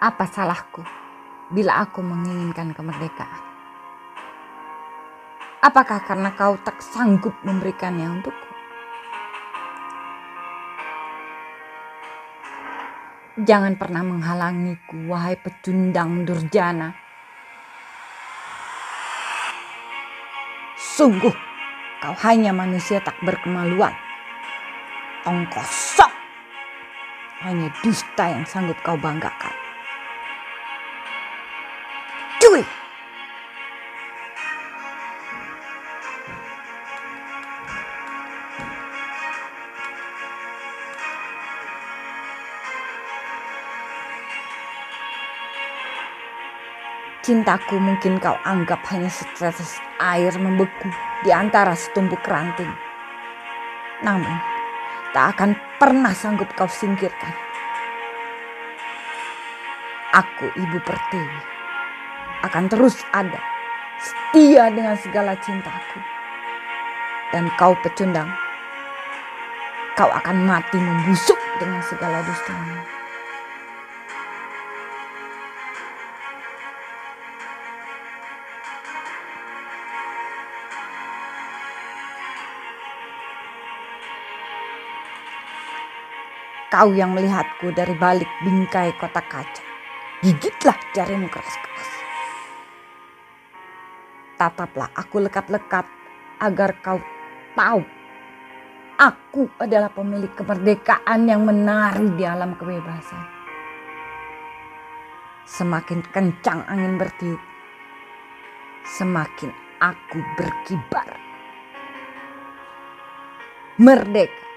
Apa salahku bila aku menginginkan kemerdekaan? Apakah karena kau tak sanggup memberikannya untukku? Jangan pernah menghalangiku, wahai pecundang durjana. Sungguh, kau hanya manusia tak berkemaluan. Tong kosong. Hanya dusta yang sanggup kau banggakan. Cintaku mungkin kau anggap hanya setetes air membeku di antara setumpuk ranting. Namun, tak akan pernah sanggup kau singkirkan. Aku, Ibu Pertiwi, akan terus ada, setia dengan segala cintaku. Dan kau pecundang, kau akan mati membusuk dengan segala dustamu. Kau yang melihatku dari balik bingkai kotak kaca. Gigitlah jarimu keras-keras. Tataplah aku lekat-lekat agar kau tahu. Aku adalah pemilik kemerdekaan yang menari di alam kebebasan. Semakin kencang angin bertiup, semakin aku berkibar. Merdeka